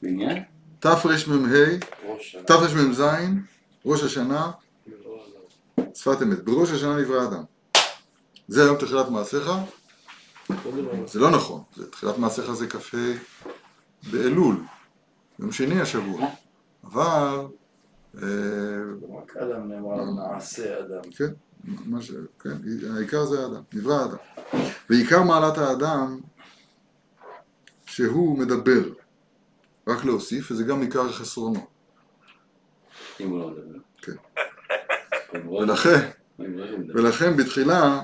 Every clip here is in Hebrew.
תרמ"ה. תרמ"ז, ראש השנה, שפת אמת. בראש השנה נברא אדם. זה היום תחילת מעשיך? זה לא נכון. תחילת מעשיך זה כ"ה באלול, יום שני השבוע. אבל, אה, רק אדם נאמר מעשה אדם. כן, מה ש... כן, העיקר זה האדם, נברא האדם. ועיקר מעלת האדם שהוא מדבר, רק להוסיף, וזה גם עיקר חסרונו. אם הוא לא מדבר. כן. לא- ולכן, לא. ולכן בתחילה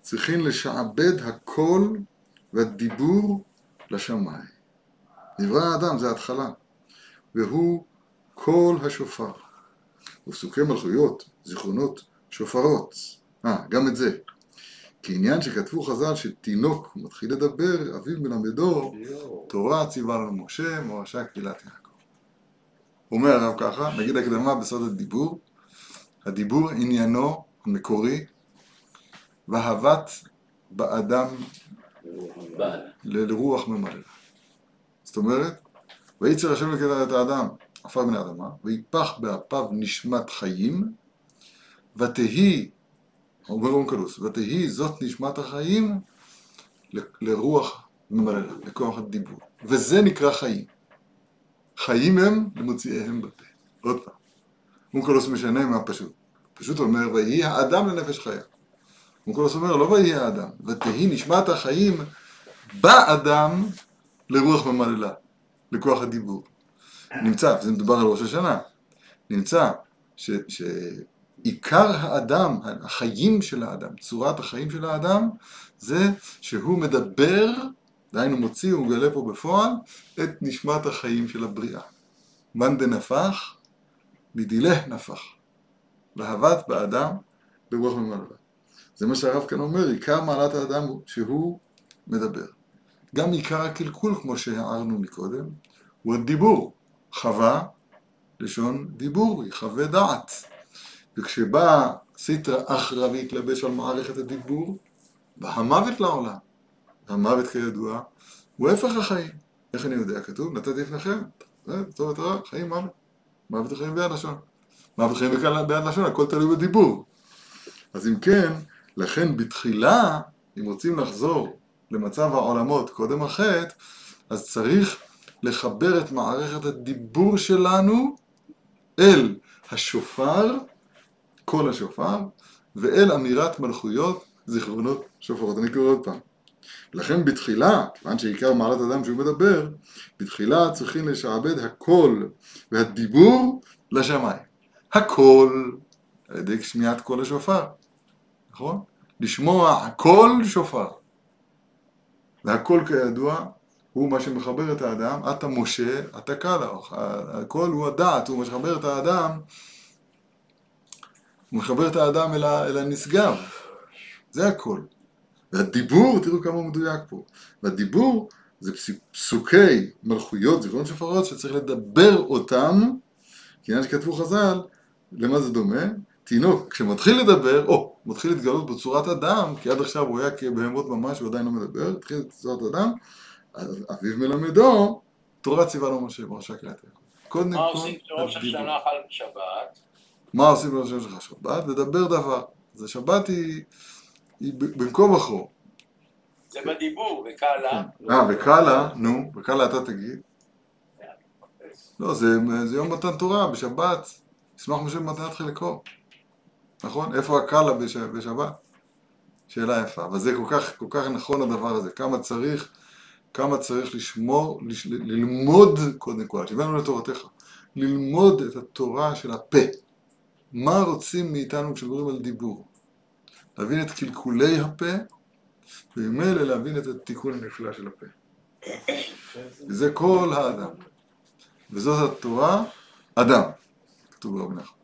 צריכים לשעבד הקול והדיבור לשמיים. נברא האדם זה ההתחלה, והוא קול השופר. ופסוקי מלכויות, זיכרונות, שופרות. אה, גם את זה. כעניין שכתבו חז"ל שתינוק מתחיל לדבר, אביו מלמדו. תורה ציווה לנו משה, מורשה קהילת יעקב. אומר הרב ככה, נגיד הקדמה בסוד הדיבור, הדיבור עניינו המקורי, ואהבת באדם לרוח ממללה. זאת אומרת, וייצר השם לקראת את האדם, עפר מן האדמה, ויפח באפיו נשמת חיים, ותהי, אומר אונקלוס, ותהי זאת נשמת החיים לרוח ממללה, לכוח הדיבור. וזה נקרא חיים. חיים הם למוציאיהם בפה. עוד פעם. אונקלוס משנה מהפשוט. פשוט אומר, ויהי האדם לנפש חיה. אונקלוס אומר, לא ויהי האדם, ותהי נשמת החיים באדם לרוח ממללה, לכוח הדיבור. נמצא, וזה מדובר על ראש השנה, נמצא ש, שעיקר האדם, החיים של האדם, צורת החיים של האדם, זה שהוא מדבר, דהיינו מוציא ומגלה פה בפועל, את נשמת החיים של הבריאה. מאן דנפח, מדילה נפח. להבת באדם לרוח ממללה. זה מה שהרב כאן אומר, עיקר מעלת האדם הוא שהוא מדבר. גם עיקר הקלקול, כמו שהערנו מקודם, הוא הדיבור. חווה, לשון דיבור, היא חווה דעת. וכשבא סיטרא אחרא והתלבש על מערכת הדיבור, בא המוות לעולם. המוות כידוע הוא הפך החיים. איך אני יודע? כתוב, נתתי לפניכם, טוב ותרע, חיים מוות. מוות וחיים ביד לשון. מוות וחיים ביד לשון, הכל תלוי בדיבור. אז אם כן, לכן בתחילה, אם רוצים לחזור למצב העולמות קודם החטא, אז צריך לחבר את מערכת הדיבור שלנו אל השופר, קול השופר, ואל אמירת מלכויות, זיכרונות שופרות. אני קורא עוד פעם. לכן בתחילה, כיוון שעיקר מעלת אדם שהוא מדבר, בתחילה צריכים לשעבד הקול והדיבור לשמיים. הקול, על ידי שמיעת קול השופר, נכון? לשמוע קול שופר. והקול כידוע הוא מה שמחבר את האדם, אתה משה, אתה קלה, הקול הוא הדעת, הוא מה שמחבר את האדם, הוא מחבר את האדם אל, ה, אל הנשגב, זה הקול. והדיבור, תראו כמה הוא מדויק פה, והדיבור זה פסוקי מלכויות, זיכרונות שופרות, שצריך לדבר אותם, כי עניין שכתבו חז"ל, למה זה דומה? תינוק, כשמתחיל לדבר, או, מתחיל להתגלות בצורת אדם, כי עד עכשיו הוא היה כבהמות ממש, הוא עדיין לא מדבר, התחיל בצורת אדם, אז אביו מלמדו, תורה ציווה לו משה, פרשה קריאת יעקב. קודם מה כל, עושים כשראש. השנה חל בשבת? מה עושים בראש השנה שלך שבת? לדבר דבר. אז השבת היא, היא ב- בין כה וכה. זה בדיבור, וקאלה. אה, וקאלה, נו, וקאלה אתה תגיד. לא, זה, זה יום מתן תורה, בשבת. ישמח משה במתנת חלקו. נכון? איפה הקאלה בש, בשבת? שאלה יפה. אבל זה כל כך, כל כך נכון הדבר הזה. כמה צריך, כמה צריך לשמור, לש, ללמוד קודם כל. שהבאנו לתורתך. ללמוד את התורה של הפה. מה רוצים מאיתנו כשמדברים על דיבור? להבין את קלקולי הפה, וממילא להבין את התיקון הנפלא של הפה. וזה כל האדם. וזאת התורה, אדם, כתוב ברבי נחמן.